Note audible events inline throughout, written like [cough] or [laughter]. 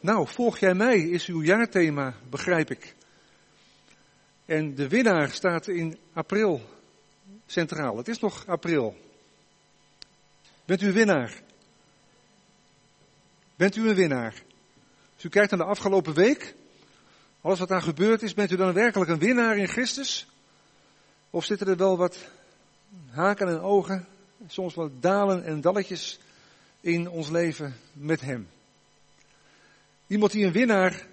Nou, volg jij mij is uw jaarthema, begrijp ik. En de winnaar staat in april centraal. Het is nog april. Bent u een winnaar? Bent u een winnaar? Als u kijkt naar de afgelopen week, alles wat daar gebeurd is, bent u dan werkelijk een winnaar in Christus? Of zitten er wel wat haken en ogen, soms wat dalen en dalletjes in ons leven met Hem? Iemand die een winnaar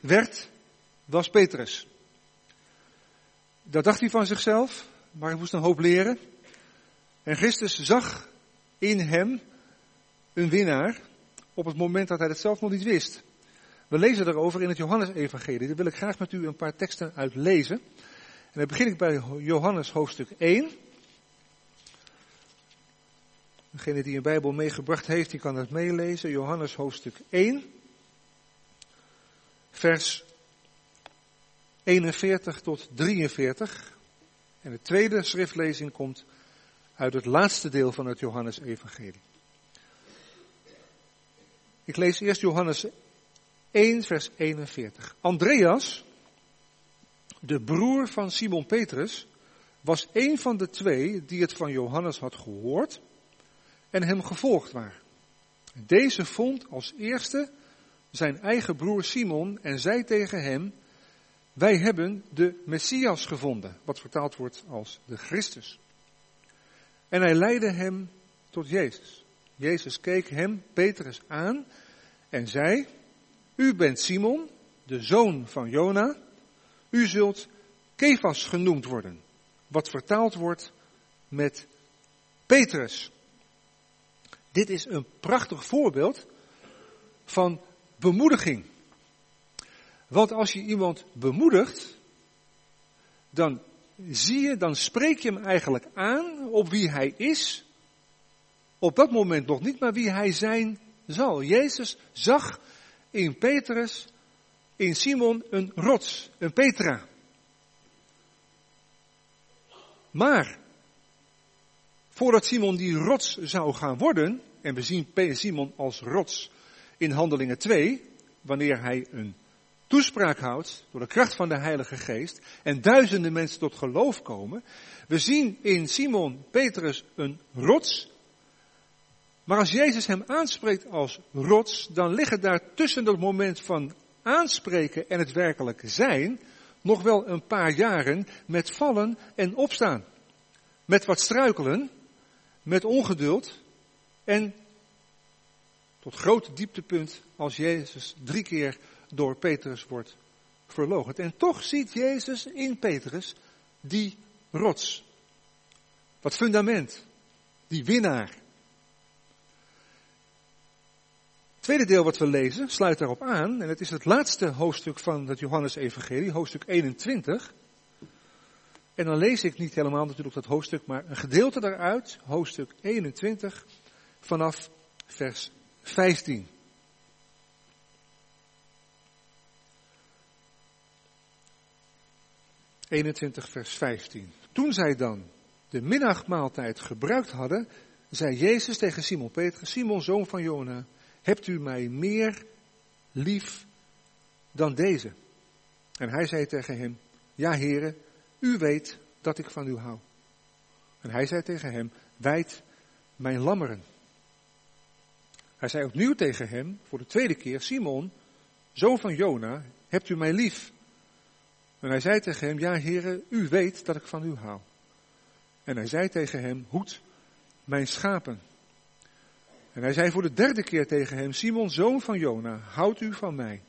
werd, was Petrus. Dat dacht hij van zichzelf, maar hij moest een hoop leren. En Christus zag in hem een winnaar op het moment dat hij het zelf nog niet wist. We lezen daarover in het Johannesevangelie. Daar wil ik graag met u een paar teksten uit lezen. En dan begin ik bij Johannes hoofdstuk 1. Degene die een Bijbel meegebracht heeft, die kan het meelezen. Johannes hoofdstuk 1. Vers 41 tot 43. En de tweede schriftlezing komt uit het laatste deel van het Johannesevangelie. Ik lees eerst Johannes 1, vers 41. Andreas, de broer van Simon Petrus, was een van de twee die het van Johannes had gehoord en hem gevolgd waren. Deze vond als eerste zijn eigen broer Simon en zei tegen hem, wij hebben de Messias gevonden, wat vertaald wordt als de Christus. En hij leidde hem tot Jezus. Jezus keek hem, Petrus, aan en zei, u bent Simon, de zoon van Jona, u zult Kefas genoemd worden, wat vertaald wordt met Petrus. Dit is een prachtig voorbeeld van bemoediging. Want als je iemand bemoedigt, dan zie je, dan spreek je hem eigenlijk aan op wie hij is. Op dat moment nog niet, maar wie hij zijn zal. Jezus zag in Petrus, in Simon een rots, een Petra. Maar, voordat Simon die rots zou gaan worden, en we zien Simon als rots in Handelingen 2, wanneer hij een toespraak houdt door de kracht van de Heilige Geest en duizenden mensen tot geloof komen. We zien in Simon Petrus een rots. Maar als Jezus hem aanspreekt als rots, dan liggen daar tussen dat moment van aanspreken en het werkelijk zijn nog wel een paar jaren met vallen en opstaan. Met wat struikelen, met ongeduld en tot groot dieptepunt als Jezus drie keer door Petrus wordt verloochend. En toch ziet Jezus in Petrus die rots. Dat fundament. Die winnaar. Het tweede deel wat we lezen sluit daarop aan. En het is het laatste hoofdstuk van het Johannes-evangelie, hoofdstuk 21. En dan lees ik niet helemaal natuurlijk dat hoofdstuk, maar een gedeelte daaruit, hoofdstuk 21, vanaf vers 15. 21 vers 15. Toen zij dan de middagmaaltijd gebruikt hadden, zei Jezus tegen Simon Petrus, Simon zoon van Jona, hebt u mij meer lief dan deze? En hij zei tegen hem, ja heren, u weet dat ik van u hou. En hij zei tegen hem, wijd mijn lammeren. Hij zei opnieuw tegen hem, voor de tweede keer, Simon, zoon van Jona, hebt u mij lief? En hij zei tegen hem, ja heren, u weet dat ik van u hou. En hij zei tegen hem, hoed mijn schapen. En hij zei voor de derde keer tegen hem, Simon, zoon van Jona, houdt u van mij?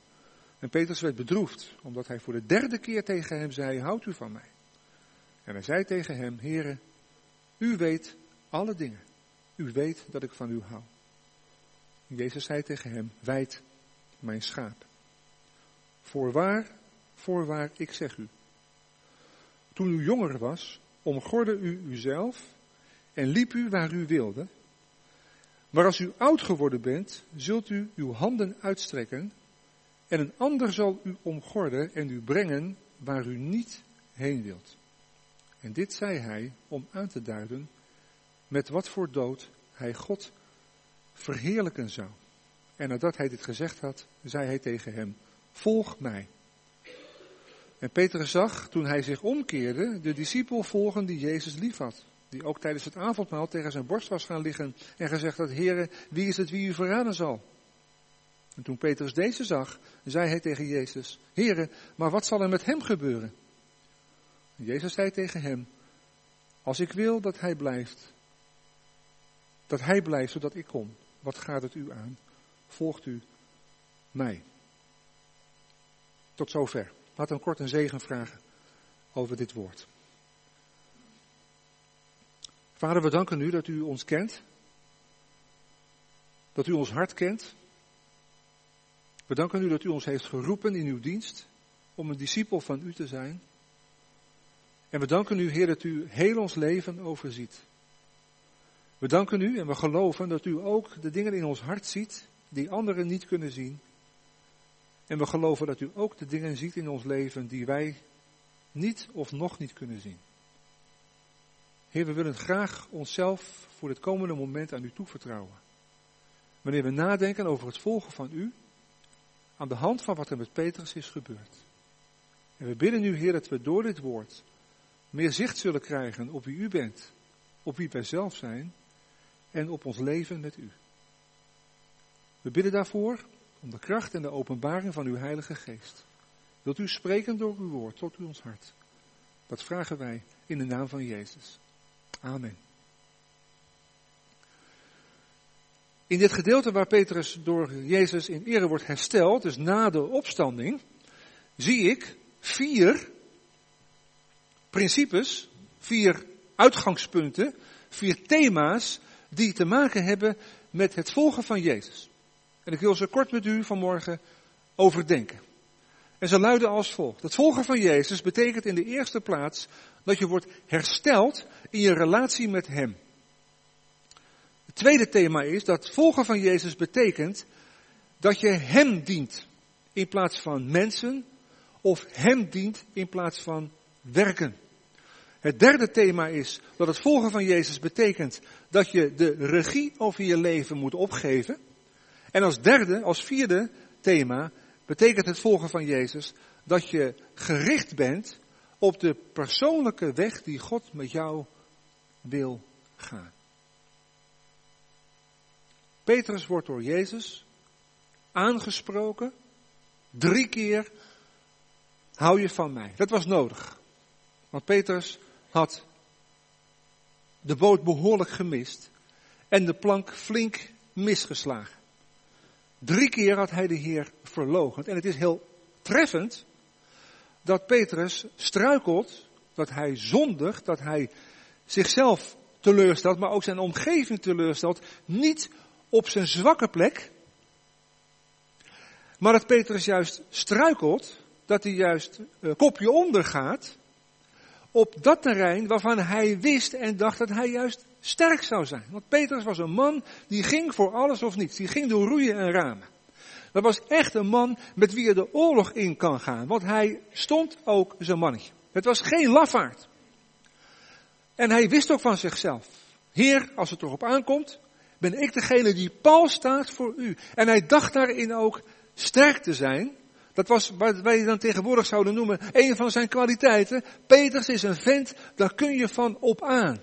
En Petrus werd bedroefd, omdat hij voor de derde keer tegen hem zei, houdt u van mij? En hij zei tegen hem, heren, u weet alle dingen. U weet dat ik van u hou. Jezus zei tegen hem, wijd mijn schaap. Voorwaar, Voorwaar, ik zeg u. Toen u jonger was, omgorde u uzelf en liep u waar u wilde. Maar als u oud geworden bent, zult u uw handen uitstrekken en een ander zal u omgorden en u brengen waar u niet heen wilt. En dit zei hij om aan te duiden met wat voor dood hij God verheerlijken zou. En nadat hij dit gezegd had, zei hij tegen hem, volg mij. En Petrus zag, toen hij zich omkeerde, de discipel volgen die Jezus liefhad. Die ook tijdens het avondmaal tegen zijn borst was gaan liggen en gezegd had, Heere, wie is het wie u verraden zal? En toen Petrus deze zag, zei hij tegen Jezus, Heere, maar wat zal er met hem gebeuren? Jezus zei tegen hem, als ik wil dat hij blijft, dat hij blijft zodat ik kom, wat gaat het u aan? Volgt u mij? Tot zover. Laat hem kort een zegen vragen over dit woord. Vader, we danken u dat u ons kent. Dat u ons hart kent. We danken u dat u ons heeft geroepen in uw dienst om een discipel van u te zijn. En we danken u, Heer, dat u heel ons leven overziet. We danken u en we geloven dat u ook de dingen in ons hart ziet die anderen niet kunnen zien. En we geloven dat u ook de dingen ziet in ons leven die wij niet of nog niet kunnen zien. Heer, we willen graag onszelf voor het komende moment aan u toevertrouwen. Wanneer we nadenken over het volgen van u, aan de hand van wat er met Petrus is gebeurd. En we bidden u, Heer, dat we door dit woord meer zicht zullen krijgen op wie u bent, op wie wij zelf zijn en op ons leven met u. We bidden daarvoor om de kracht en de openbaring van uw Heilige Geest. Wilt u spreken door uw woord tot ons hart? Dat vragen wij in de naam van Jezus. Amen. In dit gedeelte waar Petrus door Jezus in ere wordt hersteld, dus na de opstanding, zie ik vier principes, vier uitgangspunten, vier thema's die te maken hebben met het volgen van Jezus. En ik wil ze kort met u vanmorgen overdenken. En ze luiden als volgt. Het volgen van Jezus betekent in de eerste plaats dat je wordt hersteld in je relatie met Hem. Het tweede thema is dat volgen van Jezus betekent dat je Hem dient in plaats van mensen of Hem dient in plaats van werken. Het derde thema is dat het volgen van Jezus betekent dat je de regie over je leven moet opgeven. En als derde, als vierde thema betekent het volgen van Jezus dat je gericht bent op de persoonlijke weg die God met jou wil gaan. Petrus wordt door Jezus aangesproken. Drie keer hou je van mij. Dat was nodig. Want Petrus had de boot behoorlijk gemist en de plank flink misgeslagen. Drie keer had hij de Heer verloochend. En het is heel treffend dat Petrus struikelt, dat hij zondigt, dat hij zichzelf teleurstelt, maar ook zijn omgeving teleurstelt. Niet op zijn zwakke plek, maar dat Petrus juist struikelt, dat hij juist uh, kopje onder gaat op dat terrein waarvan hij wist en dacht dat hij juist sterk zou zijn. Want Petrus was een man die ging voor alles of niets. Die ging door roeien en ramen. Dat was echt een man met wie je de oorlog in kan gaan. Want hij stond ook zijn mannetje. Het was geen lafaard. En hij wist ook van zichzelf. Heer, als het erop aankomt, ben ik degene die pal staat voor u. En hij dacht daarin ook sterk te zijn. Dat was wat wij dan tegenwoordig zouden noemen een van zijn kwaliteiten. Peters is een vent, daar kun je van op aan.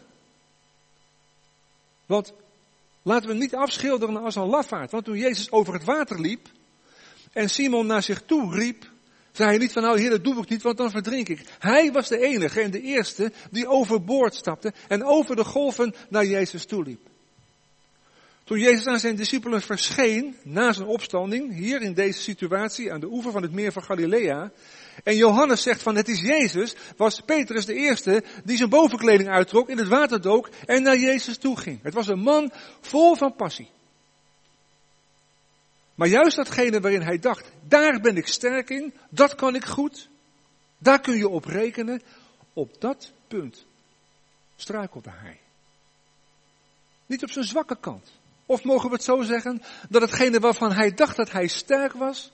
Want laten we niet afschilderen als een lafaard. Want toen Jezus over het water liep en Simon naar zich toe riep, zei hij niet van nou heer dat doe ik niet want dan verdrink ik. Hij was de enige en de eerste die overboord stapte en over de golven naar Jezus toe liep. Toen Jezus aan zijn discipelen verscheen na zijn opstanding, hier in deze situatie aan de oever van het meer van Galilea, en Johannes zegt van het is Jezus, was Petrus de eerste die zijn bovenkleding uittrok, in het water dook en naar Jezus toe ging. Het was een man vol van passie. Maar juist datgene waarin hij dacht, daar ben ik sterk in, dat kan ik goed, daar kun je op rekenen, op dat punt struikelde hij. Niet op zijn zwakke kant. Of mogen we het zo zeggen, dat hetgene waarvan hij dacht dat hij sterk was,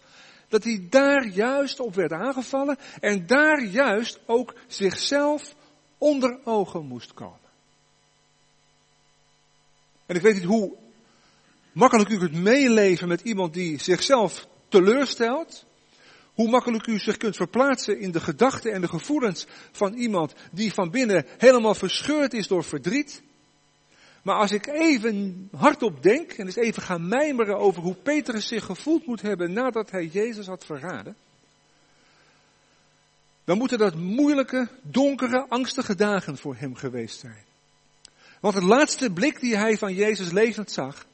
dat hij daar juist op werd aangevallen en daar juist ook zichzelf onder ogen moest komen. En ik weet niet hoe makkelijk u kunt meeleven met iemand die zichzelf teleurstelt. Hoe makkelijk u zich kunt verplaatsen in de gedachten en de gevoelens van iemand die van binnen helemaal verscheurd is door verdriet. Maar als ik even hardop denk en eens even ga mijmeren over hoe Petrus zich gevoeld moet hebben nadat hij Jezus had verraden. Dan moeten dat moeilijke, donkere, angstige dagen voor hem geweest zijn. Want het laatste blik die hij van Jezus levend zag,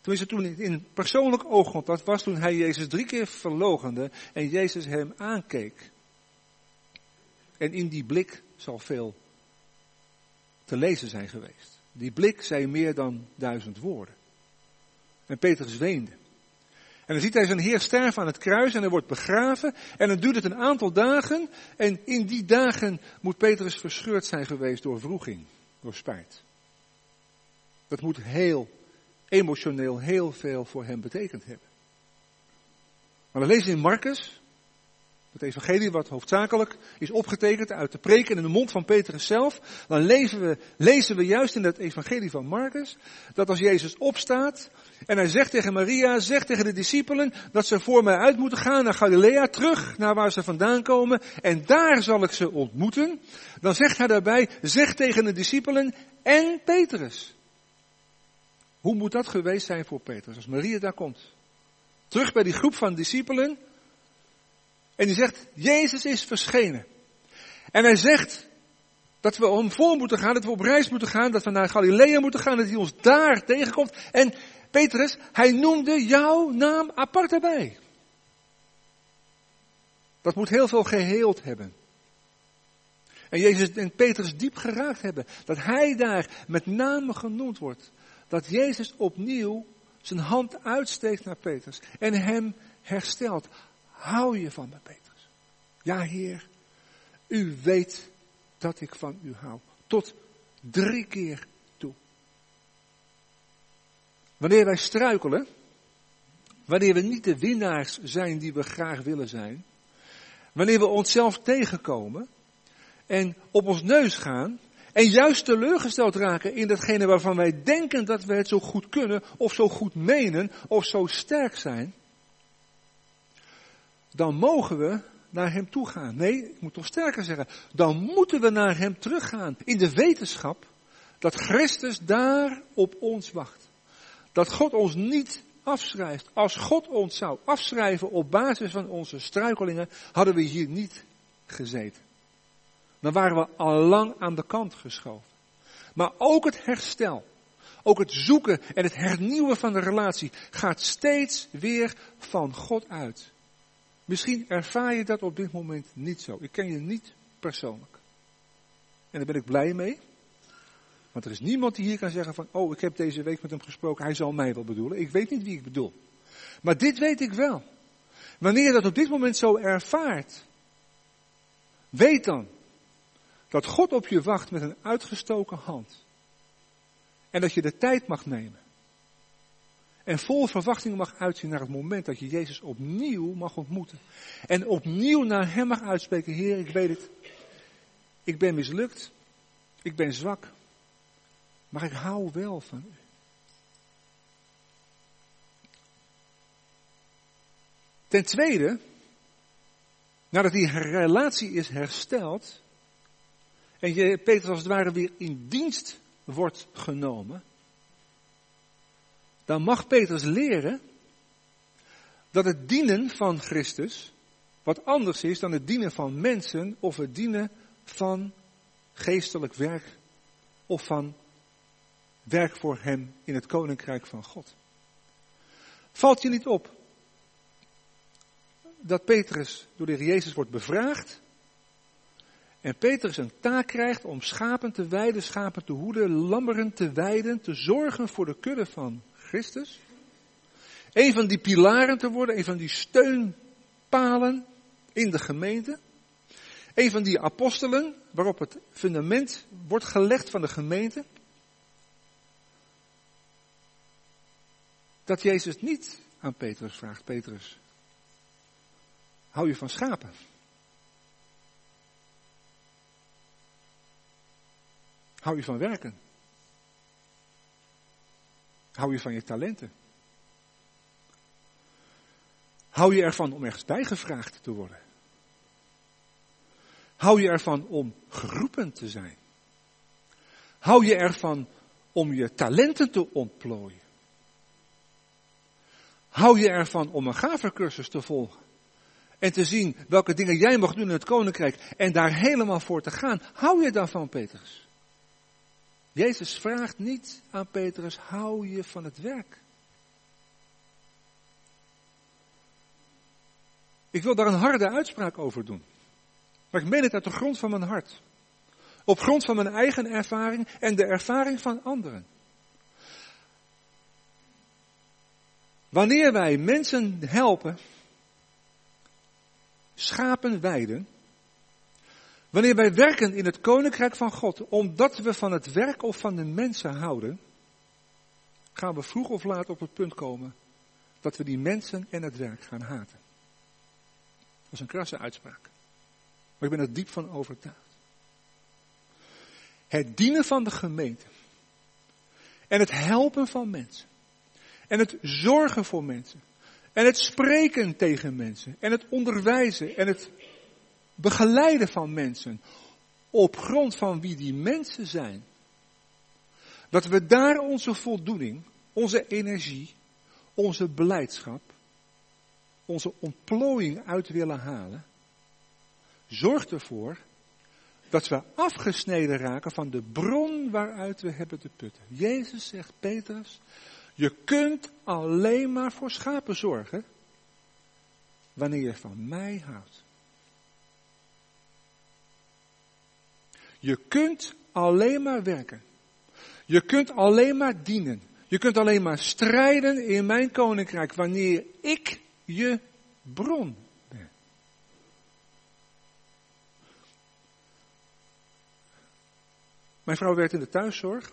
Tenminste, toen in persoonlijk ooggrond, dat was toen hij Jezus drie keer verlogende en Jezus hem aankeek. En in die blik zal veel te lezen zijn geweest. Die blik zei meer dan duizend woorden. En Petrus weende. En dan ziet hij zijn Heer sterven aan het kruis en hij wordt begraven. En dan duurt het een aantal dagen. En in die dagen moet Petrus verscheurd zijn geweest door wroeging, door spijt. Dat moet heel emotioneel heel veel voor hem betekend hebben. Maar we lezen in Marcus, het evangelie wat hoofdzakelijk is opgetekend uit de preken in de mond van Petrus zelf, dan lezen we, lezen we juist in het evangelie van Marcus, dat als Jezus opstaat en hij zegt tegen Maria, zegt tegen de discipelen, dat ze voor mij uit moeten gaan naar Galilea, terug naar waar ze vandaan komen, en daar zal ik ze ontmoeten, dan zegt hij daarbij, zeg tegen de discipelen en Petrus. Hoe moet dat geweest zijn voor Petrus als Maria daar komt? Terug bij die groep van discipelen. En die zegt, Jezus is verschenen. En hij zegt dat we om voor moeten gaan, dat we op reis moeten gaan, dat we naar Galilea moeten gaan, dat hij ons daar tegenkomt. En Petrus, hij noemde jouw naam apart erbij. Dat moet heel veel geheeld hebben. En Jezus en Petrus diep geraakt hebben. Dat hij daar met name genoemd wordt dat Jezus opnieuw zijn hand uitsteekt naar Petrus en hem herstelt. Hou je van me, Petrus? Ja, Heer, u weet dat ik van u hou. Tot drie keer toe. Wanneer wij struikelen, wanneer we niet de winnaars zijn die we graag willen zijn, wanneer we onszelf tegenkomen en op ons neus gaan, en juist teleurgesteld raken in datgene waarvan wij denken dat we het zo goed kunnen, of zo goed menen, of zo sterk zijn. Dan mogen we naar Hem toe gaan. Nee, ik moet toch sterker zeggen. Dan moeten we naar Hem teruggaan. In de wetenschap dat Christus daar op ons wacht. Dat God ons niet afschrijft. Als God ons zou afschrijven op basis van onze struikelingen, hadden we hier niet gezeten dan waren we al lang aan de kant geschoven. Maar ook het herstel, ook het zoeken en het hernieuwen van de relatie gaat steeds weer van God uit. Misschien ervaar je dat op dit moment niet zo. Ik ken je niet persoonlijk. En daar ben ik blij mee. Want er is niemand die hier kan zeggen van, oh, ik heb deze week met hem gesproken, hij zal mij wel bedoelen. Ik weet niet wie ik bedoel. Maar dit weet ik wel. Wanneer je dat op dit moment zo ervaart, weet dan dat God op je wacht met een uitgestoken hand. En dat je de tijd mag nemen. En vol verwachting mag uitzien naar het moment dat je Jezus opnieuw mag ontmoeten. En opnieuw naar Hem mag uitspreken, Heer, ik weet het. Ik ben mislukt. Ik ben zwak. Maar ik hou wel van U. Ten tweede, nadat die relatie is hersteld, en je, Petrus als het ware weer in dienst wordt genomen, dan mag Petrus leren dat het dienen van Christus wat anders is dan het dienen van mensen of het dienen van geestelijk werk of van werk voor hem in het koninkrijk van God. Valt je niet op dat Petrus door de Heer Jezus wordt bevraagd en Petrus een taak krijgt om schapen te weiden, schapen te hoeden, lammeren te weiden, te zorgen voor de kudde van Christus. Een van die pilaren te worden, een van die steunpalen in de gemeente. Een van die apostelen waarop het fundament wordt gelegd van de gemeente. Dat Jezus niet aan Petrus vraagt, Petrus, hou je van schapen? Hou je van werken? Hou je van je talenten? Hou je ervan om ergens bijgevraagd te worden? Hou je ervan om geroepen te zijn? Hou je ervan om je talenten te ontplooien? Hou je ervan om een gavercursus te volgen? En te zien welke dingen jij mag doen in het koninkrijk en daar helemaal voor te gaan? Hou je daarvan, Petrus? Jezus vraagt niet aan Petrus, hou je van het werk? Ik wil daar een harde uitspraak over doen. Maar ik meen het uit de grond van mijn hart. Op grond van mijn eigen ervaring en de ervaring van anderen. Wanneer wij mensen helpen, schapen weiden, wanneer wij werken in het koninkrijk van God, omdat we van het werk of van de mensen houden, gaan we vroeg of laat op het punt komen dat we die mensen en het werk gaan haten. Dat is een krasse uitspraak. Maar ik ben er diep van overtuigd. Het dienen van de gemeente. En het helpen van mensen. En het zorgen voor mensen. En het spreken tegen mensen. En het onderwijzen. En het begeleiden van mensen. Op grond van wie die mensen zijn. Dat we daar onze voldoening, onze energie, onze beleidschap, onze ontplooiing uit willen halen. Zorgt ervoor dat we afgesneden raken van de bron waaruit we hebben te putten. Jezus zegt, Petrus, je kunt alleen maar voor schapen zorgen wanneer je van mij houdt. Je kunt alleen maar werken. Je kunt alleen maar dienen. Je kunt alleen maar strijden in mijn koninkrijk wanneer ik je bron ben. Mijn vrouw werkt in de thuiszorg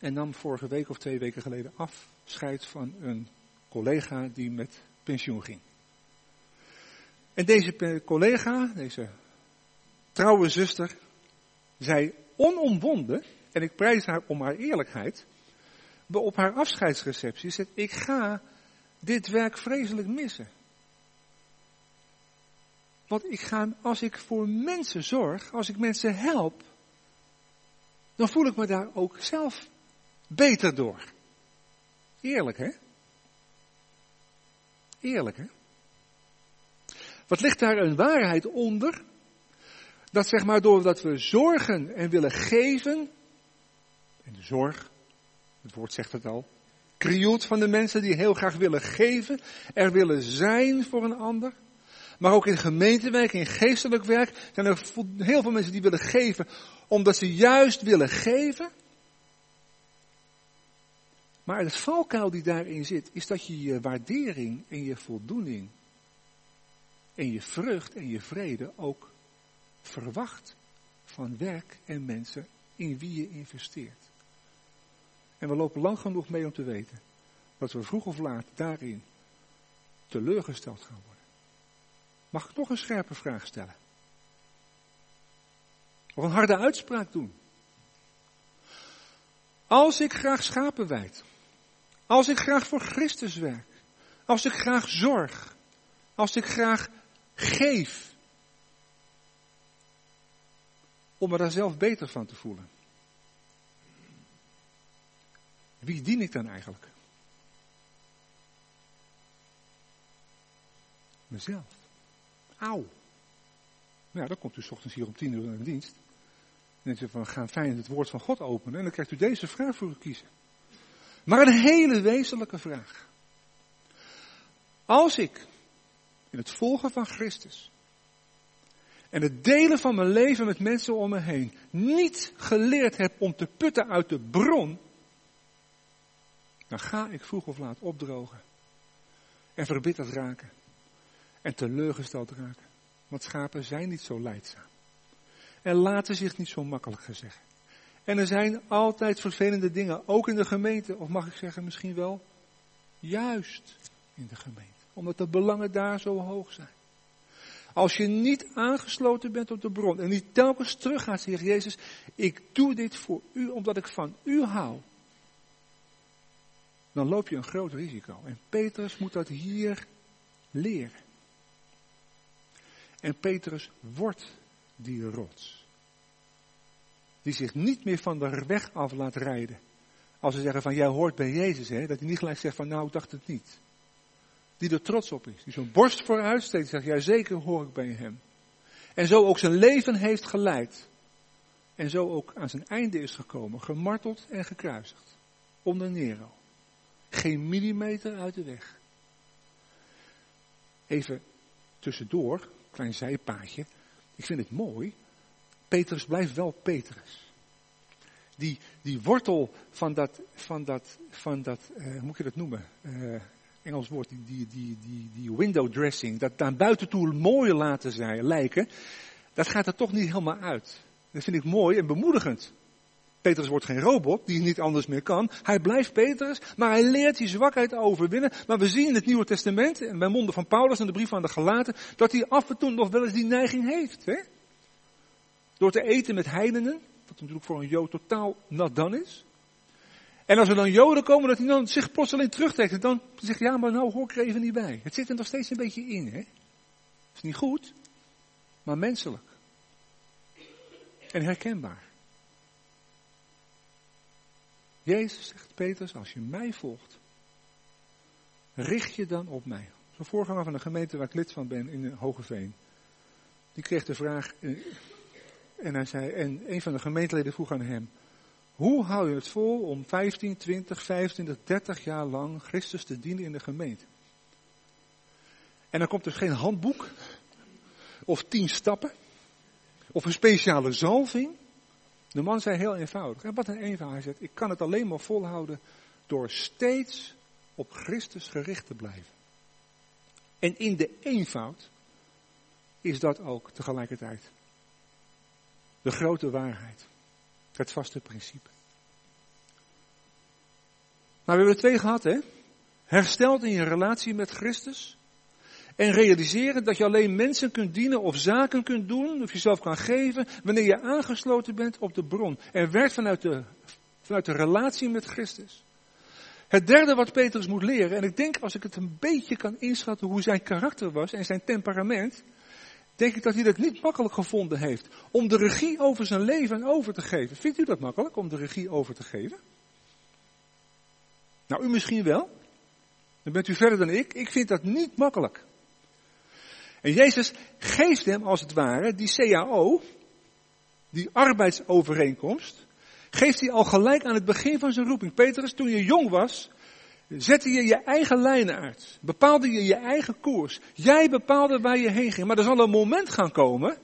en nam vorige week of twee weken geleden afscheid van een collega die met pensioen ging. En deze collega, deze trouwe zuster, zei onomwonden, en ik prijs haar om haar eerlijkheid, op haar afscheidsreceptie zegt, ik ga dit werk vreselijk missen. Want ik ga, als ik voor mensen zorg, als ik mensen help, dan voel ik me daar ook zelf beter door. Eerlijk, hè? Eerlijk, hè? Wat ligt daar een waarheid onder? Dat zeg maar doordat we zorgen en willen geven, en de zorg, het woord zegt het al, krioelt van de mensen die heel graag willen geven, er willen zijn voor een ander. Maar ook in gemeentewerk, in geestelijk werk, zijn er heel veel mensen die willen geven, omdat ze juist willen geven. Maar het valkuil die daarin zit, is dat je je waardering en je voldoening en je vreugd en je vrede ook verwacht van werk en mensen in wie je investeert. En we lopen lang genoeg mee om te weten dat we vroeg of laat daarin teleurgesteld gaan worden. Mag ik nog een scherpe vraag stellen? Of een harde uitspraak doen? Als ik graag schapen wijd, als ik graag voor Christus werk, als ik graag zorg, als ik graag geef, om me daar zelf beter van te voelen. Wie dien ik dan eigenlijk? Mezelf. Auw. Nou, dan komt u s ochtends hier om tien uur in de dienst. En dan zegt van, gaan fijn het woord van God openen. En dan krijgt u deze vraag voor u kiezen. Maar een hele wezenlijke vraag. Als ik in het volgen van Christus en het delen van mijn leven met mensen om me heen niet geleerd heb om te putten uit de bron, dan ga ik vroeg of laat opdrogen en verbitterd raken en teleurgesteld raken. Want schapen zijn niet zo leidzaam. En laten zich niet zo makkelijk gezegd. En er zijn altijd vervelende dingen, ook in de gemeente, of mag ik zeggen misschien wel, juist in de gemeente. Omdat de belangen daar zo hoog zijn. Als je niet aangesloten bent op de bron en niet telkens terug gaat Jezus, ik doe dit voor u omdat ik van u hou. Dan loop je een groot risico. En Petrus moet dat hier leren. En Petrus wordt die rots. Die zich niet meer van de weg af laat rijden. Als ze zeggen van jij hoort bij Jezus, hè, dat hij niet gelijk zegt van nou ik dacht het niet. Die er trots op is. Die zo'n borst vooruit steekt en zegt ja zeker hoor ik bij hem. En zo ook zijn leven heeft geleid. En zo ook aan zijn einde is gekomen. Gemarteld en gekruisigd. Onder Nero. Geen millimeter uit de weg. Even tussendoor, klein zijpaadje. Ik vind het mooi. Petrus blijft wel Petrus. Die, die wortel van dat, van dat, van dat uh, hoe moet je dat noemen? Uh, Engels woord, die, die, die, die, die window dressing. Dat naar buiten toe mooi laten zijn, lijken. Dat gaat er toch niet helemaal uit. Dat vind ik mooi en bemoedigend. Petrus wordt geen robot, die niet anders meer kan. Hij blijft Petrus, maar hij leert die zwakheid overwinnen. Maar we zien in het Nieuwe Testament, en bij monden van Paulus en de brief aan de Galaten, dat hij af en toe nog wel eens die neiging heeft. Hè? Door te eten met heidenen, wat natuurlijk voor een Jood totaal nat dan is. En als er dan Joden komen, dat hij dan zich plotseling terugtrekt. En dan zegt ja, maar nou hoor ik er even niet bij. Het zit er nog steeds een beetje in. Hè? is niet goed, maar menselijk. En herkenbaar. Jezus zegt Petrus, als je mij volgt, richt je dan op mij. Zo'n voorganger van de gemeente waar ik lid van ben in Hogeveen. Die kreeg de vraag, eh, en hij zei, en een van de gemeenteleden vroeg aan hem, hoe hou je het vol om 15, 20, 25, 30 jaar lang Christus te dienen in de gemeente? En dan komt er geen handboek, of tien stappen, of een speciale zalving. De man zei heel eenvoudig. En wat een eenvoud. Hij zegt, ik kan het alleen maar volhouden door steeds op Christus gericht te blijven. En in de eenvoud is dat ook tegelijkertijd de grote waarheid. Het vaste principe. Maar we hebben er twee gehad, hè? Hersteld in je relatie met Christus. En realiseren dat je alleen mensen kunt dienen of zaken kunt doen, of jezelf kan geven, wanneer je aangesloten bent op de bron. En werkt vanuit de, vanuit de relatie met Christus. Het derde wat Petrus moet leren, en ik denk als ik het een beetje kan inschatten hoe zijn karakter was en zijn temperament, denk ik dat hij dat niet makkelijk gevonden heeft om de regie over zijn leven over te geven. Vindt u dat makkelijk om de regie over te geven? Nou, u misschien wel. Dan bent u verder dan ik. Ik vind dat niet makkelijk. En Jezus geeft hem als het ware die CAO, die arbeidsovereenkomst, geeft hij al gelijk aan het begin van zijn roeping. Petrus, toen je jong was, zette je je eigen lijnen uit. Bepaalde je je eigen koers. Jij bepaalde waar je heen ging. Maar er zal een moment gaan komen.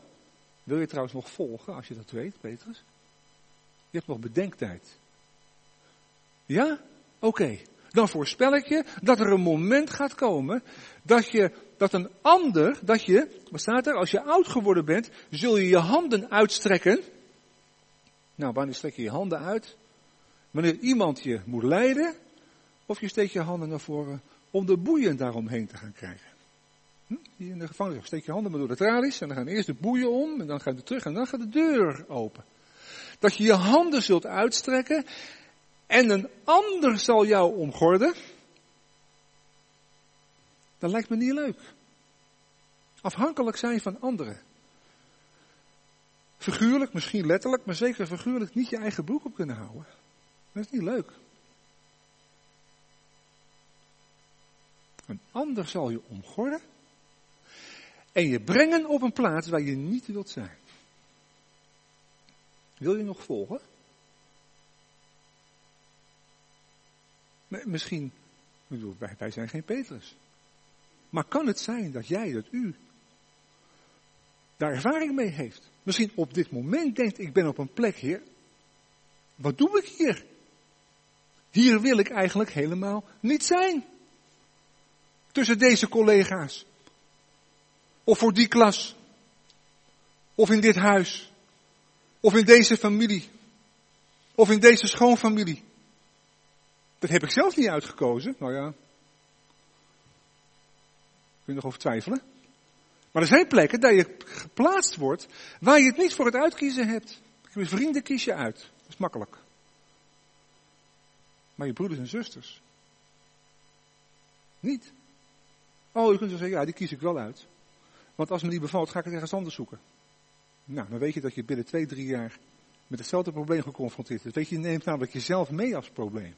Wil je trouwens nog volgen, als je dat weet, Petrus? Je hebt nog bedenktijd. Ja? Oké. Dan voorspel ik je dat er een moment gaat komen dat je dat een ander, dat je, wat staat er, als je oud geworden bent, zul je je handen uitstrekken. Nou, wanneer strek je je handen uit? Wanneer iemand je moet leiden, of je steekt je handen naar voren om de boeien daaromheen te gaan krijgen. Hm? Hier in de gevangenis steek je handen maar door de tralies en dan gaan eerst de boeien om en dan gaat het terug en dan gaat de deur open. Dat je je handen zult uitstrekken en een ander zal jou omgorden. Dat lijkt me niet leuk. Afhankelijk zijn van anderen. Figuurlijk, misschien letterlijk, maar zeker figuurlijk niet je eigen broek op kunnen houden. Dat is niet leuk. Een ander zal je omgorden en je brengen op een plaats waar je niet wilt zijn. Wil je nog volgen? Misschien, bedoel, wij, wij zijn geen Petrus. Maar kan het zijn dat jij, dat u, daar ervaring mee heeft? Misschien op dit moment denkt, ik ben op een plek, hier. Wat doe ik hier? Hier wil ik eigenlijk helemaal niet zijn. Tussen deze collega's. Of voor die klas. Of in dit huis. Of in deze familie. Of in deze schoonfamilie. Dat heb ik zelf niet uitgekozen. Nou ja. Kun je nog over twijfelen. Maar er zijn plekken dat je geplaatst wordt waar je het niet voor het uitkiezen hebt. Je vrienden kies je uit. Dat is makkelijk. Maar je broeders en zusters. Niet. Oh, je kunt zo zeggen, ja, die kies ik wel uit. Want als me die bevalt, ga ik het ergens anders zoeken. Nou, dan weet je dat je binnen twee, drie jaar met hetzelfde probleem geconfronteerd bent. Weet je, je neemt namelijk jezelf mee als probleem.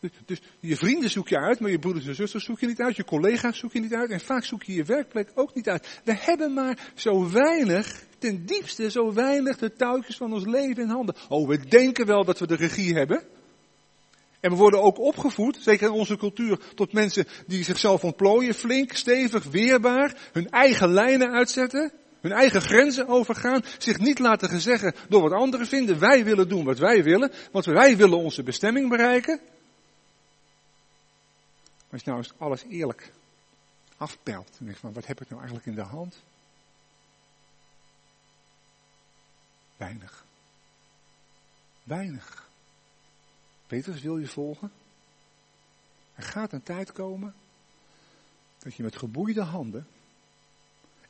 Dus, dus, je vrienden zoek je uit, maar je broeders en zusters zoek je niet uit. Je collega's zoek je niet uit. En vaak zoek je je werkplek ook niet uit. We hebben maar zo weinig, ten diepste zo weinig de touwtjes van ons leven in handen. Oh, we denken wel dat we de regie hebben. En we worden ook opgevoed, zeker in onze cultuur, tot mensen die zichzelf ontplooien, flink, stevig, weerbaar, hun eigen lijnen uitzetten, hun eigen grenzen overgaan, zich niet laten zeggen door wat anderen vinden. Wij willen doen wat wij willen, want wij willen onze bestemming bereiken. Maar als je nou eens alles eerlijk afpelt en denkt van wat heb ik nou eigenlijk in de hand? Weinig. Weinig. Petrus wil je volgen. Er gaat een tijd komen dat je met geboeide handen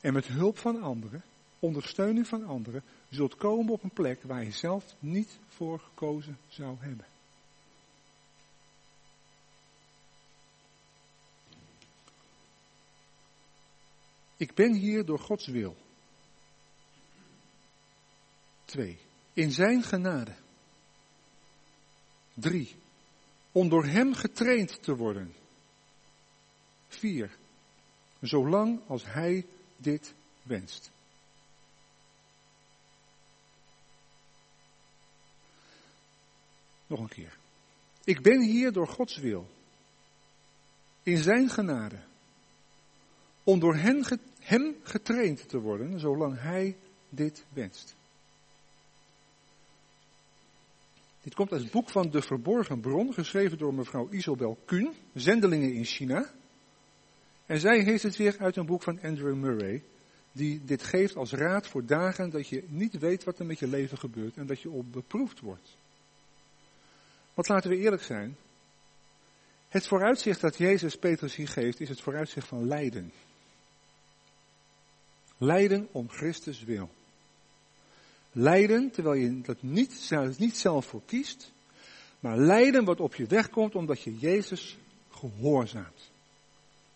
en met hulp van anderen, ondersteuning van anderen, zult komen op een plek waar je zelf niet voor gekozen zou hebben. Ik ben hier door Gods wil. Twee. In zijn genade. Drie. Om door hem getraind te worden. Vier. Zolang als hij dit wenst. Nog een keer. Ik ben hier door Gods wil. In zijn genade. Om door hem getraind te worden, zolang hij dit wenst. Dit komt uit het boek van De Verborgen Bron, geschreven door mevrouw Isobel Kuhn, Zendelingen in China. En zij heeft het weer uit een boek van Andrew Murray, die dit geeft als raad voor dagen dat je niet weet wat er met je leven gebeurt en dat je op beproefd wordt. Want laten we eerlijk zijn, het vooruitzicht dat Jezus Petrus hier geeft is het vooruitzicht van lijden. Lijden om Christus wil. Lijden terwijl je dat niet, niet zelf voor kiest, maar lijden wat op je weg komt omdat je Jezus gehoorzaamt.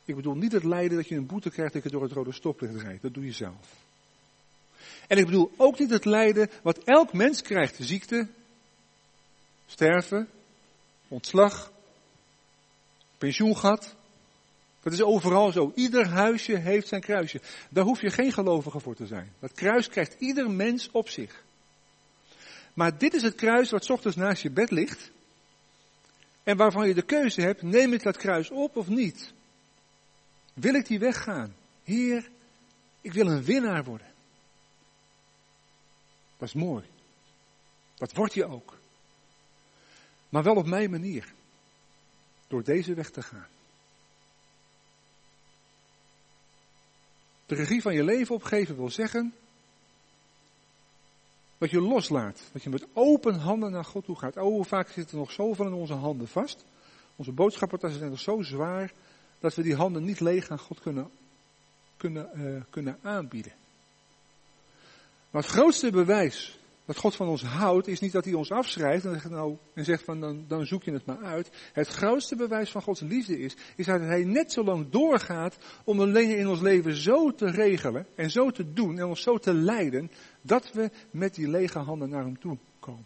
Ik bedoel niet het lijden dat je een boete krijgt dat je door het rode stoplicht rijdt. Dat doe je zelf. En ik bedoel ook niet het lijden wat elk mens krijgt. Ziekte, sterven, ontslag, pensioengat. Dat is overal zo. Ieder huisje heeft zijn kruisje. Daar hoef je geen gelovige voor te zijn. Dat kruis krijgt ieder mens op zich. Maar dit is het kruis wat ochtends naast je bed ligt. En waarvan je de keuze hebt, neem ik dat kruis op of niet? Wil ik die weggaan? Heer, ik wil een winnaar worden. Dat is mooi. Dat word je ook. Maar wel op mijn manier. Door deze weg te gaan. De regie van je leven opgeven wil zeggen dat je loslaat. Dat je met open handen naar God toe gaat. Oh, vaak zitten er nog zoveel in onze handen vast. Onze boodschappentassen zijn nog zo zwaar dat we die handen niet leeg aan God kunnen, kunnen, uh, kunnen aanbieden. Maar het grootste bewijs dat God van ons houdt, is niet dat hij ons afschrijft en zegt, nou, en zegt van dan, dan zoek je het maar uit. Het grootste bewijs van Gods liefde is, is dat hij net zo lang doorgaat om de dingen in ons leven zo te regelen en zo te doen en ons zo te leiden, dat we met die lege handen naar hem toe komen.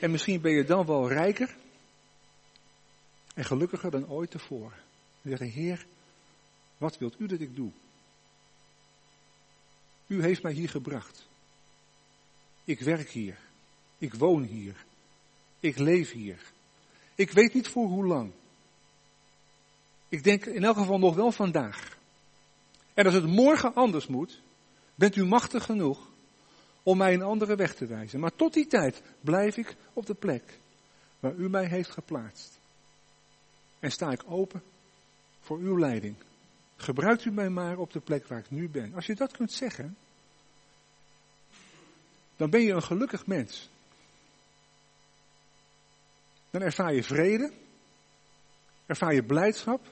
En misschien ben je dan wel rijker en gelukkiger dan ooit tevoren. En Heer, wat wilt u dat ik doe? U heeft mij hier gebracht. Ik werk hier. Ik woon hier. Ik leef hier. Ik weet niet voor hoe lang. Ik denk in elk geval nog wel vandaag. En als het morgen anders moet, bent u machtig genoeg om mij een andere weg te wijzen. Maar tot die tijd blijf ik op de plek waar u mij heeft geplaatst. En sta ik open voor uw leiding. Gebruikt u mij maar op de plek waar ik nu ben. Als je dat kunt zeggen, dan ben je een gelukkig mens. Dan ervaar je vrede, ervaar je blijdschap,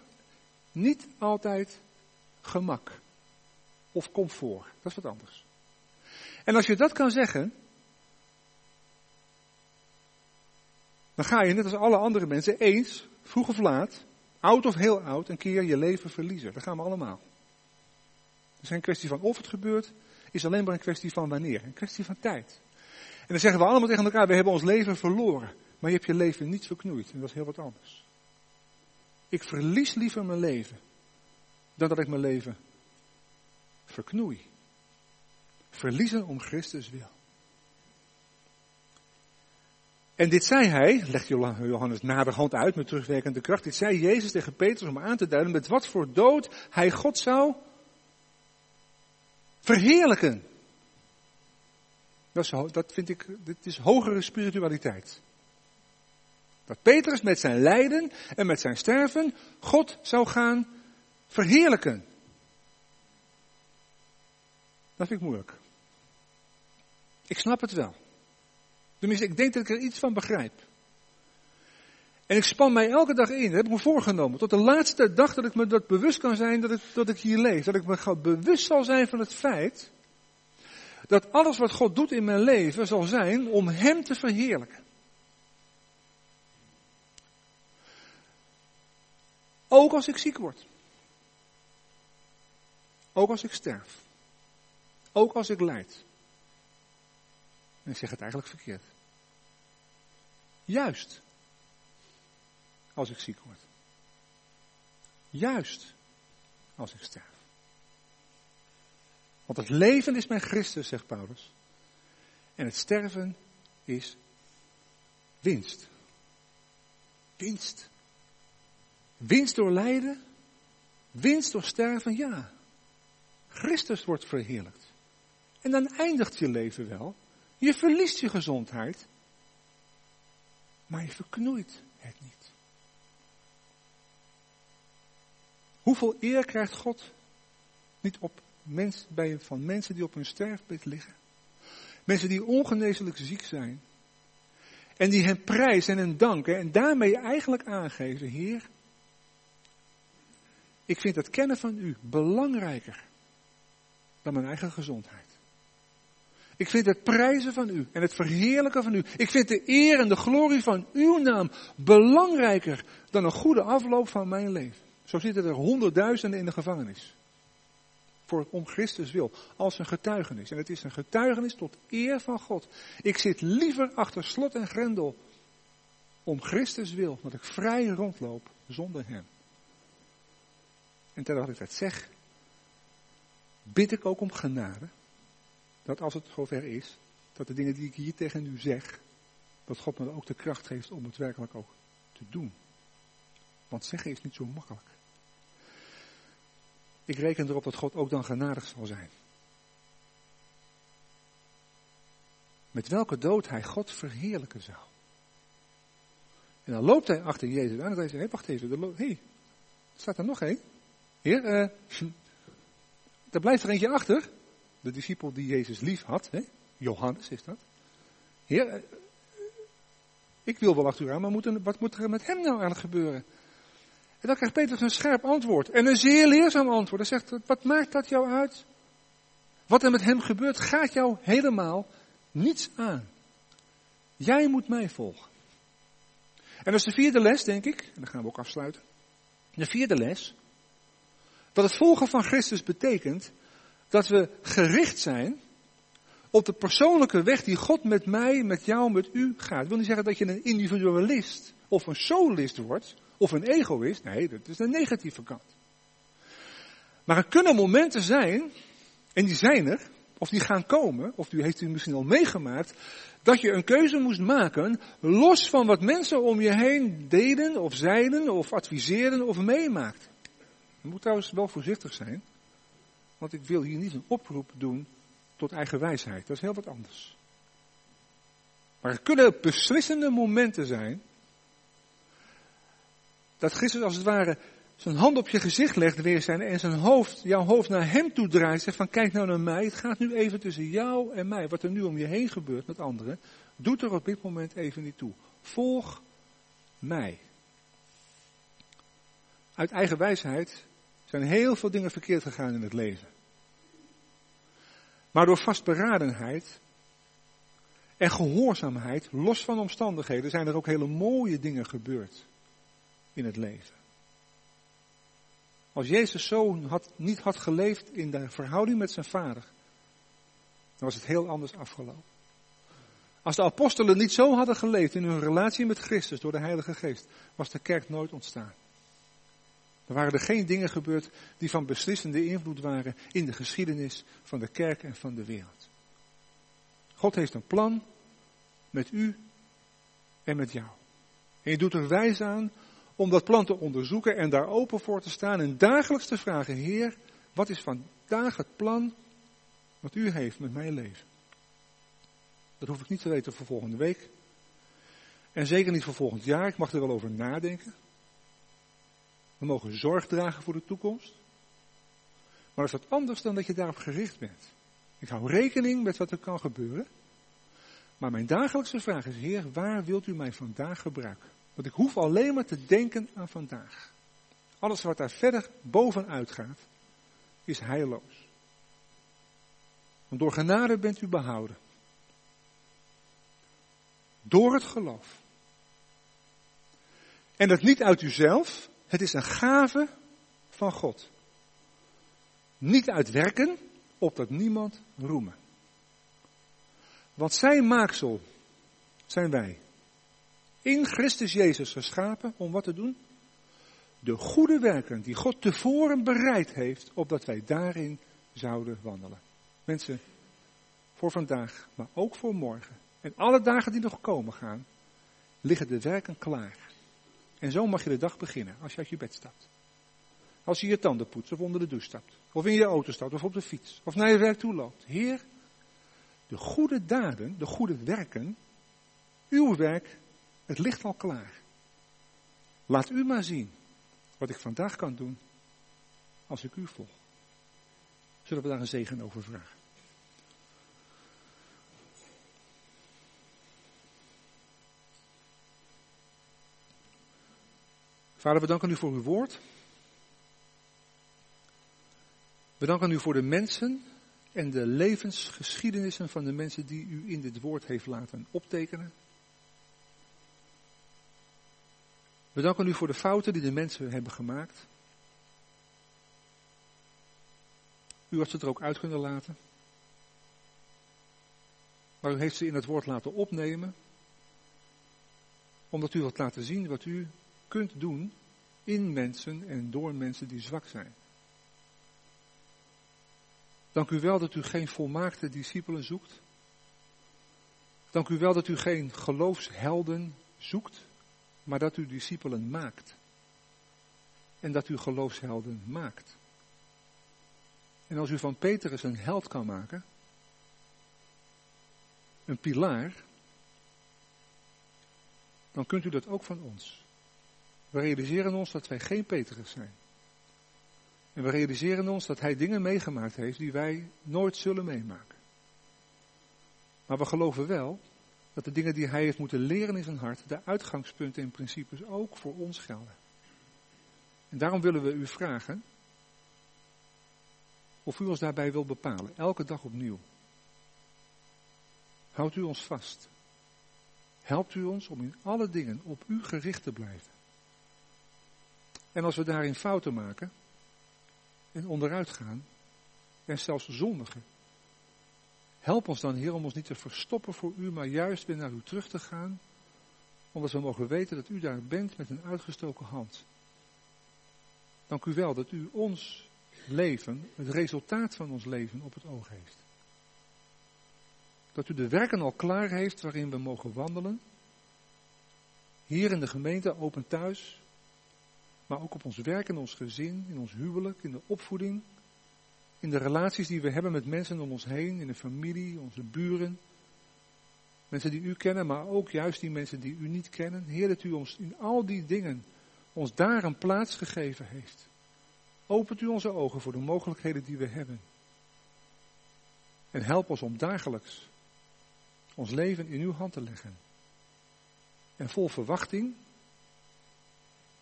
niet altijd gemak of comfort. Dat is wat anders. En als je dat kan zeggen, dan ga je net als alle andere mensen eens, vroeg of laat, oud of heel oud, een keer je leven verliezen. Dat gaan we allemaal. Het is geen kwestie van of het gebeurt, is alleen maar een kwestie van wanneer. Een kwestie van tijd. En dan zeggen we allemaal tegen elkaar, we hebben ons leven verloren. Maar je hebt je leven niet verknoeid. En dat is heel wat anders. Ik verlies liever mijn leven dan dat ik mijn leven verknoei. Verliezen om Christus wil. En dit zei hij, legt Johannes naderhand uit met terugwerkende kracht, dit zei Jezus tegen Petrus om aan te duiden met wat voor dood hij God zou verheerlijken. Dat, dat vind ik, dit is hogere spiritualiteit. Dat Petrus met zijn lijden en met zijn sterven God zou gaan verheerlijken. Dat vind ik moeilijk. Ik snap het wel. Tenminste, ik denk dat ik er iets van begrijp. En ik span mij elke dag in, heb ik me voorgenomen. Tot de laatste dag dat ik me dat bewust kan zijn dat ik, dat ik hier leef. Dat ik me bewust zal zijn van het feit dat alles wat God doet in mijn leven zal zijn om Hem te verheerlijken. Ook als ik ziek word. Ook als ik sterf. Ook als ik lijd. En ik zeg het eigenlijk verkeerd. Juist als ik ziek word. Juist als ik sterf. Want het leven is mijn Christus, zegt Paulus. En het sterven is winst. Winst. Winst door lijden. Winst door sterven, ja. Christus wordt verheerlijkt. En dan eindigt je leven wel. Je verliest je gezondheid. Maar je verknoeit het niet. Hoeveel eer krijgt God niet op mens, bij, van mensen die op hun sterfbed liggen? Mensen die ongeneeslijk ziek zijn. En die hem prijzen en danken en daarmee eigenlijk aangeven, Heer, ik vind het kennen van u belangrijker dan mijn eigen gezondheid. Ik vind het prijzen van u en het verheerlijken van u. Ik vind de eer en de glorie van uw naam belangrijker dan een goede afloop van mijn leven. Zo zitten er honderdduizenden in de gevangenis. Voor, om Christus wil, als een getuigenis. En het is een getuigenis tot eer van God. Ik zit liever achter slot en grendel om Christus wil, dat ik vrij rondloop zonder Hem. En terwijl ik dat zeg, bid ik ook om genade. Dat als het zover is, dat de dingen die ik hier tegen u zeg, dat God me ook de kracht geeft om het werkelijk ook te doen. Want zeggen is niet zo makkelijk. Ik reken erop dat God ook dan genadig zal zijn. Met welke dood hij God verheerlijken zou. En dan loopt hij achter Jezus aan en hij zegt, hey, wacht even, hé, hey, staat er nog één? Heer, uh, [laughs] er blijft er eentje achter. De discipel die Jezus lief had. Hè? Johannes is dat. Heer, eh, ik wil wel achter u aan, maar wat moet er met hem nou eigenlijk gebeuren? En dan krijgt Petrus een scherp antwoord. En een zeer leerzaam antwoord. Hij zegt, wat maakt dat jou uit? Wat er met hem gebeurt, gaat jou helemaal niets aan. Jij moet mij volgen. En dat is de vierde les, denk ik. En dan gaan we ook afsluiten. De vierde les. Dat het volgen van Christus betekent dat we gericht zijn op de persoonlijke weg die God met mij, met jou, met u gaat. Dat wil niet zeggen dat je een individualist of een solist wordt of een egoïst. Nee, dat is de negatieve kant. Maar er kunnen momenten zijn, en die zijn er, of die gaan komen, of die heeft u misschien al meegemaakt, dat je een keuze moest maken, los van wat mensen om je heen deden, of zeiden, of adviseerden, of meemaakten. Je moet trouwens wel voorzichtig zijn, want ik wil hier niet een oproep doen tot eigen wijsheid. Dat is heel wat anders. Maar er kunnen beslissende momenten zijn dat Christus als het ware zijn hand op je gezicht legt weer zijn en zijn hoofd, jouw hoofd naar hem toe draait. Zegt van kijk nou naar mij, het gaat nu even tussen jou en mij. Wat er nu om je heen gebeurt met anderen, doet er op dit moment even niet toe. Volg mij. Uit eigen wijsheid zijn heel veel dingen verkeerd gegaan in het leven. Maar door vastberadenheid en gehoorzaamheid, los van omstandigheden, zijn er ook hele mooie dingen gebeurd in het leven. Als Jezus zo had, niet had geleefd in de verhouding met zijn vader, dan was het heel anders afgelopen. Als de apostelen niet zo hadden geleefd in hun relatie met Christus door de Heilige Geest, was de kerk nooit ontstaan. Er waren er geen dingen gebeurd die van beslissende invloed waren in de geschiedenis van de kerk en van de wereld. God heeft een plan met u en met jou. En je doet er wijs aan om dat plan te onderzoeken en daar open voor te staan en dagelijks te vragen, Heer, wat is vandaag het plan wat u heeft met mijn leven? Dat hoef ik niet te weten voor volgende week. En zeker niet voor volgend jaar. Ik mag er wel over nadenken. We mogen zorg dragen voor de toekomst. Maar dat is wat anders dan dat je daarop gericht bent. Ik hou rekening met wat er kan gebeuren. Maar mijn dagelijkse vraag is, Heer, waar wilt u mij vandaag gebruiken? Want ik hoef alleen maar te denken aan vandaag. Alles wat daar verder bovenuit gaat, is heilloos. Want door genade bent u behouden. Door het geloof. En dat niet uit uzelf, het is een gave van God. Niet uit werken, opdat niemand roemen. Want zijn maaksel zijn wij. In Christus Jezus geschapen om wat te doen? De goede werken die God tevoren bereid heeft, opdat wij daarin zouden wandelen. Mensen, voor vandaag, maar ook voor morgen. En alle dagen die nog komen gaan, liggen de werken klaar. En zo mag je de dag beginnen als je uit je bed stapt. Als je je tanden poetst of onder de douche stapt. Of in je auto stapt of op de fiets. Of naar je werk toe loopt. Heer, de goede daden, de goede werken, uw werk, het ligt al klaar. Laat u maar zien wat ik vandaag kan doen als ik u volg. Zullen we daar een zegen over vragen? Vader, we danken u voor uw woord. We danken u voor de mensen en de levensgeschiedenissen van de mensen die u in dit woord heeft laten optekenen. We danken u voor de fouten die de mensen hebben gemaakt. U had ze er ook uit kunnen laten. Maar u heeft ze in het woord laten opnemen. Omdat u wilt laten zien wat u kunt doen in mensen en door mensen die zwak zijn. Dank u wel dat u geen volmaakte discipelen zoekt. Dank u wel dat u geen geloofshelden zoekt, maar dat u discipelen maakt. En dat u geloofshelden maakt. En als u van Petrus een held kan maken, een pilaar, dan kunt u dat ook van ons. We realiseren ons dat wij geen Petrus zijn. En we realiseren ons dat hij dingen meegemaakt heeft die wij nooit zullen meemaken. Maar we geloven wel dat de dingen die hij heeft moeten leren in zijn hart, de uitgangspunten en principes ook voor ons gelden. En daarom willen we u vragen of u ons daarbij wil bepalen, elke dag opnieuw. Houdt u ons vast. Helpt u ons om in alle dingen op u gericht te blijven. En als we daarin fouten maken en onderuit gaan en zelfs zondigen, help ons dan Heer om ons niet te verstoppen voor u, maar juist weer naar u terug te gaan, omdat we mogen weten dat u daar bent met een uitgestoken hand. Dank u wel dat u ons leven, het resultaat van ons leven op het oog heeft. Dat u de werken al klaar heeft waarin we mogen wandelen. Hier in de gemeente, open thuis, maar ook op ons werk, in ons gezin, in ons huwelijk, in de opvoeding, in de relaties die we hebben met mensen om ons heen, in de familie, onze buren. Mensen die u kennen, maar ook juist die mensen die u niet kennen. Heer, dat u ons in al die dingen, ons daar een plaats gegeven heeft. Opent u onze ogen voor de mogelijkheden die we hebben. En help ons om dagelijks ons leven in uw hand te leggen. En vol verwachting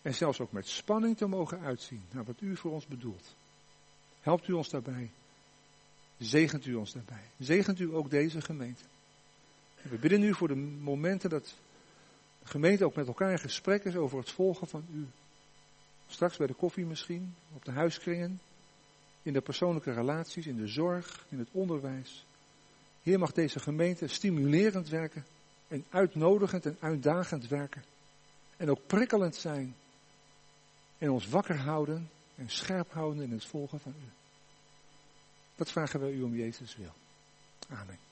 en zelfs ook met spanning te mogen uitzien naar wat u voor ons bedoelt. Helpt u ons daarbij. Zegent u ons daarbij. Zegent u ook deze gemeente. we bidden nu voor de momenten dat de gemeente ook met elkaar in gesprek is over het volgen van u. Straks bij de koffie misschien, op de huiskringen, in de persoonlijke relaties, in de zorg, in het onderwijs. Heer, mag deze gemeente stimulerend werken en uitnodigend en uitdagend werken. En ook prikkelend zijn. En ons wakker houden en scherp houden in het volgen van u. Dat vragen we u om Jezus wil. Amen.